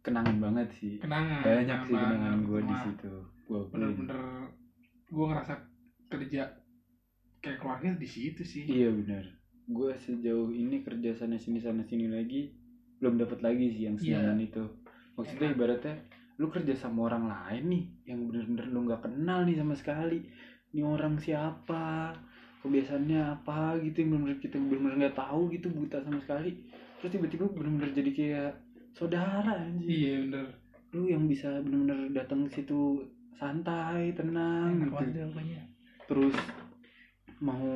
kenangan banget sih. Kenangan. banyak sih banget, kenangan gue di situ. Gue Bener-bener gue ngerasa kerja kayak keluarga di situ sih. iya benar gue sejauh ini kerja sana sini sana sini lagi belum dapat lagi sih yang Iya. senyaman itu maksudnya Enak. ibaratnya lu kerja sama orang lain nih yang bener-bener lu nggak kenal nih sama sekali ini orang siapa kebiasaannya apa gitu yang bener-bener kita bener-bener nggak tahu gitu buta sama sekali terus tiba-tiba bener-bener jadi kayak saudara anjir Iya bener. lu yang bisa bener-bener datang ke situ santai tenang Enak gitu terus mau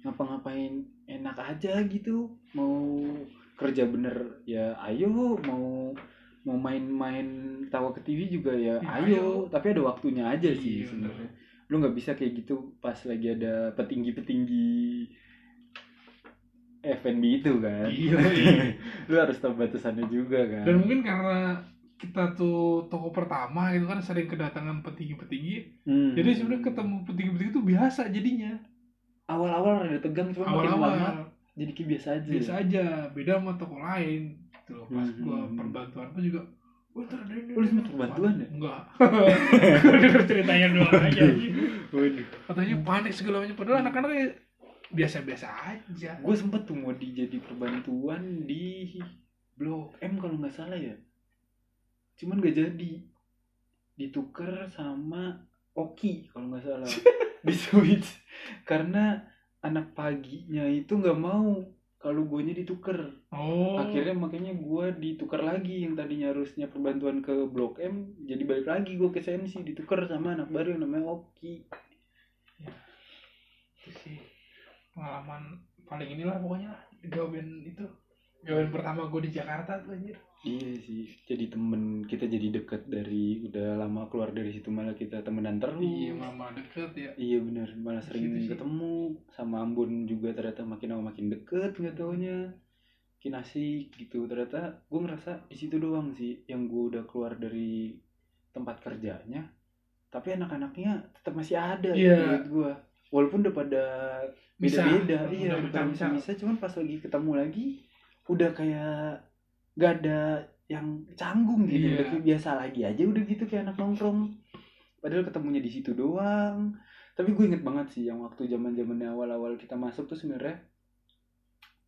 ngapa-ngapain enak aja gitu mau kerja bener ya ayo mau mau main-main tawa ke TV juga ya, Ya, ayo. ayo. tapi ada waktunya aja sih Iya, sebenarnya lu nggak bisa kayak gitu pas lagi ada petinggi-petinggi FNB itu kan Iya, iya. lu harus tahu batasannya juga kan Dan mungkin karena kita tuh toko pertama gitu kan sering kedatangan petinggi-petinggi Hmm. jadi sebenarnya ketemu petinggi-petinggi biasa jadinya awal-awal rada tegang cuma makin lama jadi kayak biasa aja. biasa aja beda sama toko lain gitu loh pas Hmm, gua perbantuan pun juga Wah, ntar ada ini, Oh, lu ini." sempat perbantuan ya? Enggak. Gua denger ceritanya doang aja. Waduh. Katanya panik segala macam. Padahal anak-anaknya biasa-biasa aja. Gue sempet tuh mau di jadi perbantuan di Blok M kalau nggak salah ya. Cuman gak jadi. Ditukar sama Oki kalau nggak salah. di switch. Karena anak paginya itu nggak mau kalau guanya ditukar. Oh. Akhirnya makanya gua ditukar lagi yang tadinya harusnya perbantuan ke Blok M jadi balik lagi gua ke sensi ditukar sama anak baru yang namanya Oki. itu sih pengalaman paling inilah pokoknya gawen itu gawen pertama gue di Jakarta tuh anjir Iya sih, jadi temen kita jadi deket dari udah lama keluar dari situ malah kita temenan terus. iya mama deket ya Iya benar, malah sering sih. ketemu sama Ambon juga ternyata makin lama makin deket nggak taunya. Makin asik gitu ternyata gue ngerasa di situ doang sih yang gue udah keluar dari tempat kerjanya tapi anak-anaknya tetap masih ada Iya. menurut gue walaupun udah pada Bisa. beda-beda iya udah bisa-bisa. bisa cuman pas lagi ketemu lagi udah kayak gak ada yang canggung gitu Iya. udah kayak biasa lagi aja udah gitu kayak anak nongkrong. Padahal ketemunya di situ doang. Tapi gue inget banget sih yang waktu zaman zamannya awal-awal kita masuk tuh sebenarnya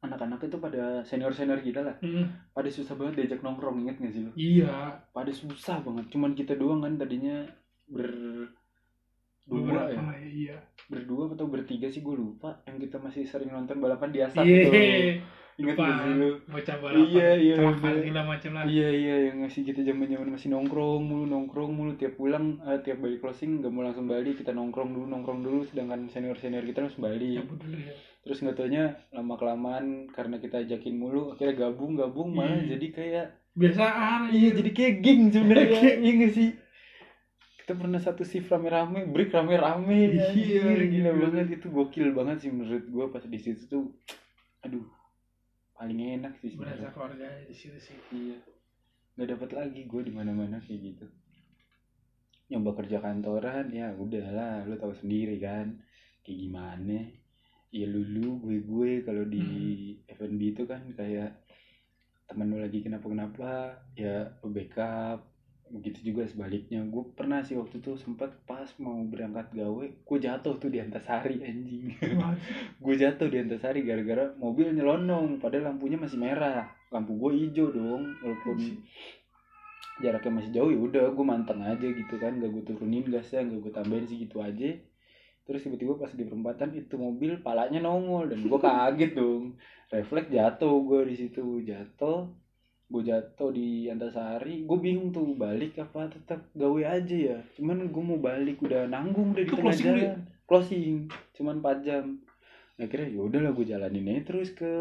anak-anak itu pada senior senior kita lah. Hmm, pada susah banget diajak nongkrong inget gak sih lo? Iya. Pada susah banget. Cuman kita doang kan tadinya ber dua ya? ya, iya. Berdua atau bertiga sih gue lupa. Yang kita masih sering nonton balapan di asap iya. tuh inget gak sih lu. bocah balapan Iya, iya, Celaka iya. segala macam lah. Iya iya yang ngasih kita zaman zaman masih nongkrong mulu nongkrong mulu. Tiap pulang eh, tiap balik closing nggak mau langsung balik. Kita nongkrong dulu nongkrong dulu. Sedangkan senior senior kita langsung balik. Cabut dulu ya. Terus nggak taunya lama kelamaan karena kita ajakin mulu akhirnya gabung gabung. Malah Iya. jadi kayak biasaan iya anjir. jadi kayak geng sebenarnya. Iya nggak sih? Kita pernah satu shift rame-rame break rame-rame. Iya, anjir, gila gitu. banget. Itu gokil banget sih menurut gua pas di situ tuh. Aduh paling enak sih berasa keluarga di situ sih. Iya. Nggak dapat lagi gue di mana mana kayak gitu. Nyoba kerja kantoran ya udahlah lu tahu sendiri kan. Kayak gimana? Ya lu lu gue gue kalau di F&B itu kan kayak temen lu lagi kenapa kenapa ya lu backup begitu juga sebaliknya. Gue pernah sih waktu itu sempat pas mau berangkat gawe gue jatuh tuh di Antasari anjing. Gue jatuh di Antasari gara-gara mobil nyelonong padahal lampunya masih merah. Lampu gue hijau dong walaupun jaraknya masih jauh ya udah gue manteng aja gitu kan. Gak gue turunin gasnya gak gue tambahin sih gitu aja. Terus tiba-tiba pas di perempatan itu mobil palanya nongol dan gue kaget dong. Refleks jatuh gue di situ jatuh gue jatuh di Antasari gue bingung tuh balik apa tetap gawe aja ya. Cuman gue mau balik udah nanggung udah di Itu tengah closing dulu jalan. Closing cuman 4 jam. Akhirnya ya udahlah gue jalanin aja terus ke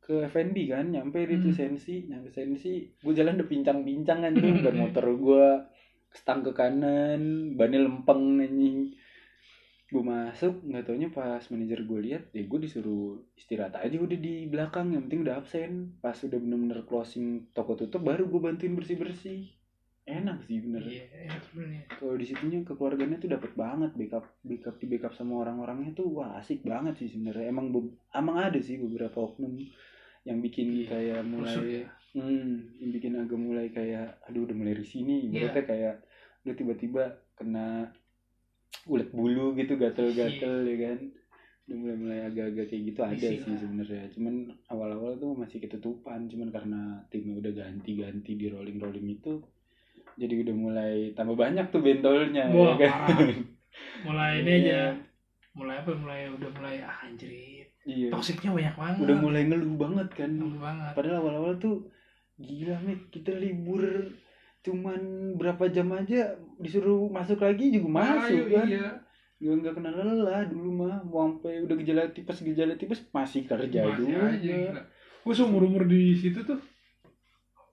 ke FNB kan nyampe Hmm. sensi nyampe sensi gue jalan udah pincang-pincang kan tuh motor gue stang ke kanan bannya lempeng anjing gue masuk nggak taunya pas manajer gue lihat ya gue disuruh istirahat aja udah di belakang yang penting udah absen. Pas udah bener-bener closing toko tutup baru gue bantuin bersih bersih enak sih bener. Iya enak sebenarnya kalau di situnya kekeluarganya tuh dapat banget backup backup di backup sama orang-orangnya tuh wah asik banget sih sebenarnya emang emang ada sih beberapa oknum yang bikin Iya, kayak mulai Rusuk ya. hmm, yang bikin agak mulai kayak aduh udah mulai risini Iya. ibaratnya kayak udah tiba-tiba kena ulet bulu gitu gatel-gatel ya kan. Udah mulai mulai agak-agak kayak gitu ada Risih sih lah. sebenarnya. Cuman awal-awal tuh masih ketutupan cuman karena timnya udah ganti-ganti di rolling-rolling itu jadi udah mulai tambah banyak tuh bentolnya Wah, ya kan mulai ini Iya. aja mulai apa mulai udah mulai ah, anjrit. Iya. Toksiknya banyak banget. Udah mulai ngeluh banget kan. Ngeluh banget. Padahal awal-awal tuh gila mit kita libur cuman berapa jam aja disuruh masuk lagi juga masuk Ayo, kan. Iya nggak nggak kena lelah dulu mah. Mau sampai udah gejala tipes gejala tipes masih kerja Masih juga. aja gue seumur umur di situ tuh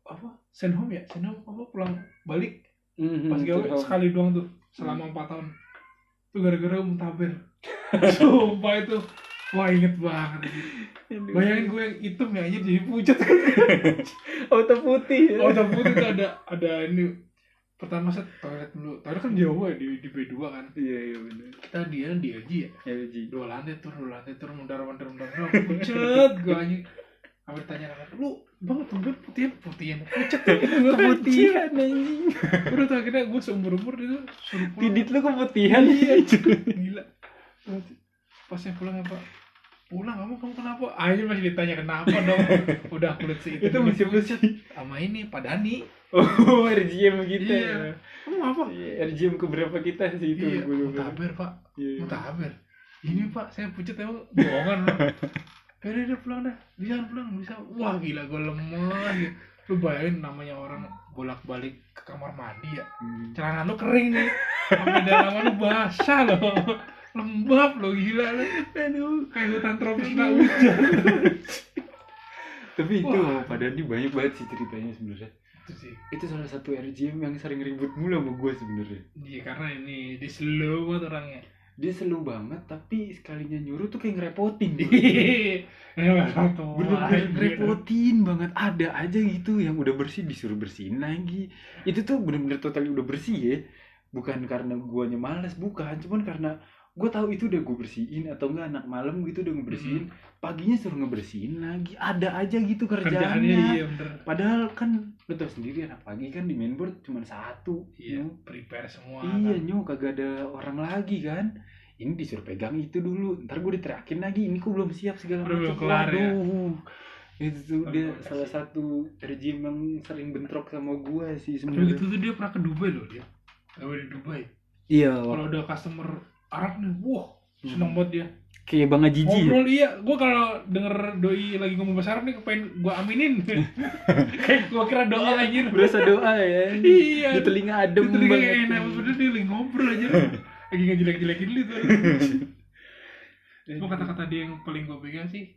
apa? Send home ya? Send home apa? Pulang balik? Mhm, pas gawe tuh, sekali doang tuh selama empat tahun. Itu gara-gara muntaber sumpah itu wah inget banget. Bayangin gue yang hitam ya anjir jadi pucat. Auto putih. Oh tapi itu ada ada ini. Pertama set toilet dulu. Toilet kan jauh ya di di B2 kan. Iya iya benar kita dia di LG ya? LG dua lantai turun dua lantai turun mundar mandir mundar. Mandir pucat gue anjing. Sampai ditanya nama lu bang tumben putihan putihan pucat ya? Keputihan anjing. Udah tuh akhirnya gue seumur umur itu suruh pulang. Tidit lu keputihan. Iya, gila. Pas saya pulang apa pulang kamu kamu kenapa? Aja masih ditanya kenapa dong? Udah kulit sih itu masih pucat sama ini Pak Dani. Oh RGM kita. Iya. kamu apa? Iya, RGM keberapa kita sih itu iya mutaber pak. Iya. mutaber ini pak saya pucat emang bohongan loh ya udah pulang dah. Bisa pulang. Bisa. Wah gila gue lemah gitu. lu bayangin namanya orang bolak balik ke kamar mandi ya. Hmm. celana lu kering nih. Sampai dalaman lu basah loh lembab lo gila lu. Aduh. Kayak hutan tropis kena hujan. Tapi itu Wah. Pak Dandi banyak banget sih ceritanya sebenarnya. Itu sih. Itu salah satu RGM yang sering ribut mulu sama gue sebenarnya. Iya karena ini di slow banget orangnya. Dia selu banget tapi sekalinya nyuruh tuh kayak ngerepotin. Iya, bener-bener Anjir. ngerepotin banget. Ada aja gitu yang udah bersih disuruh bersihin lagi. Itu tuh bener-bener total udah bersih ya. Bukan karena guanya males bukan. Cuman karena gue tahu itu udah gue bersihin atau enggak anak malam gitu udah ngebersihin. Paginya suruh ngebersihin lagi ada aja gitu kerjaannya. Kerjaannya iya bener. Padahal kan lo tau sendiri anak pagi kan di mainboard cuma satu iya Nyu. prepare semua iya kan. nyu kagak ada orang lagi kan. Ini disuruh pegang itu dulu ntar gue diteriakin lagi ini kok belum siap segala Udah macam. kelar ya? Itu tuh dia salah satu regime yang sering bentrok sama gue sih sebenarnya. itu tuh dia pernah ke Dubai loh dia. Gawe di Dubai. Iya kalau ada customer Arab nih wah seneng banget dia. Kayak bang Ajiji ya? ngobrol iya gue kalau denger doi lagi ngomong bahasa Arab nih kepengen gue aminin. Kayak gue kira doa anjir. berasa doa ya. Iya. Di telinga adem dia kayak banget. enak bener dia lagi ngobrol aja. Lagi ngejelek-jelekin lu tuh. Cuma kata-kata dia yang paling gue pegang sih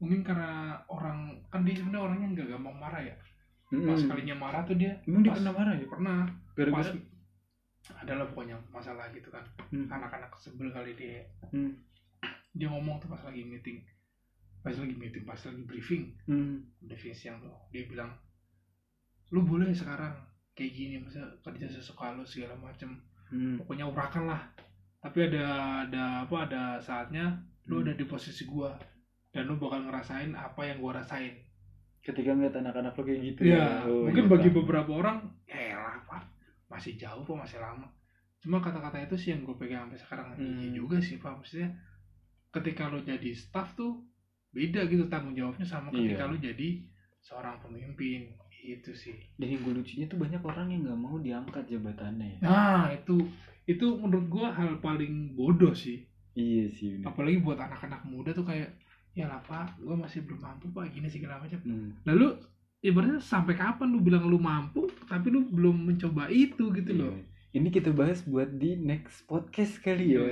mungkin karena orang kan dia sebenarnya orangnya nggak gampang marah ya. Pas kalinya marah tuh dia emang dia pas- pernah marah ya? pernah. Pas gara-gara adalah pokoknya masalah gitu kan Hmm. anak-anak sebel kali dia Hmm. dia ngomong tuh pas lagi meeting pas lagi meeting pas lagi briefing Hmm. briefing siang tuh dia bilang lu boleh sekarang kayak gini masa kerja sesuka lu segala macem Hmm. pokoknya urakan lah tapi ada ada apa ada saatnya lu Hmm. ada di posisi gua dan lu bakal ngerasain apa yang gua rasain ketika ngeliat anak-anak lo kayak gitu ya Oh, mungkin iya, bagi beberapa orang ya masih jauh pak masih lama cuma kata-kata itu sih yang gue pegang sampai sekarang Hmm. iya juga sih pak maksudnya ketika lo jadi staff tuh beda gitu tanggung jawabnya sama ketika Iya. lo jadi seorang pemimpin itu sih dan yang gue lucunya tuh banyak orang yang nggak mau diangkat jabatannya ya. nah itu itu menurut gue hal paling bodoh sih iya sih bener. apalagi buat anak-anak muda tuh kayak ya lah pak gue masih belum mampu pak gini segala macam Hmm. lalu ibaratnya sampai kapan lu bilang lu mampu tapi lu belum mencoba itu gitu loh Iya. Ini kita bahas buat di next podcast kali ya.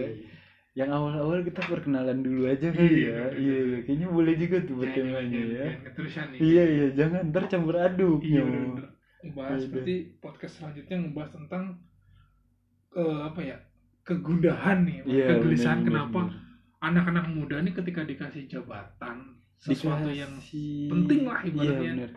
Yang awal-awal kita perkenalan dulu aja kali Iya, ya. Iya, iya. kayaknya boleh juga tuh buat temanya ya. keterusan Iya, iya, jangan ntar campur aduk. iya ngebahas Iya, seperti podcast selanjutnya ngebahas tentang eh, apa ya kegundahan nih Iya, kegelisahan bener, kenapa anak-anak muda nih ketika dikasih jabatan sesuatu yang Dikasih- penting lah Iya, ibaratnya. bener.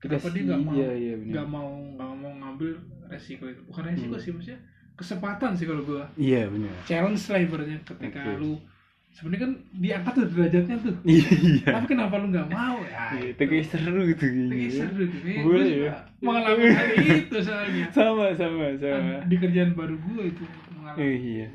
Kenapa dia Dikasih- nggak mau- Iya, iya, nggak mau nggak mau ngambil resiko itu bukan resiko Hmm. sih maksudnya kesempatan sih kalau gua Iya, bener. challenge lah ibaratnya ketika Oke. lu sebenarnya kan diangkat tuh derajatnya tuh Iya. tapi kenapa lu nggak mau ya Iya, itu. Kayak seru gitu kayak seru gitu Boleh gua ya? mengalami hal itu soalnya Sama, sama, sama. Kan di kerjaan baru gue itu mengalami Eh, iya.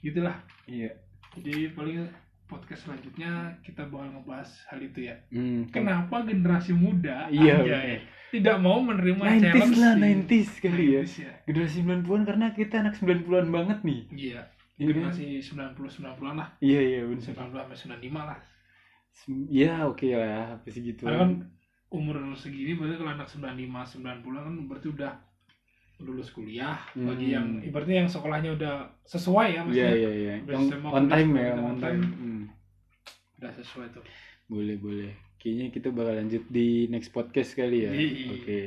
gitulah Iya. jadi paling podcast selanjutnya kita bakal ngebahas hal itu ya Hmm, kenapa generasi muda Iya, anjay, bener. tidak mau menerima 90s challenge lah, sih. 90s kali ya. 90s ya Generasi 90-an karena kita anak 90-an banget nih. iya Iya kan? generasi 90 90-an lah Iya, iya, bener. 90 sampai 95 lah Ya, oke lah, apa sih gitu. karena kan umur segini berarti kalau anak 95 90 kan berarti udah lulus kuliah bagi Hmm. yang ibaratnya yang sekolahnya udah sesuai ya Iya, maksudnya iya, iya. Udah Yang on time ya, on time. Hmm. udah sesuai tuh Boleh, boleh. Kayaknya kita bakal lanjut di next podcast kali ya. Iya. Oke.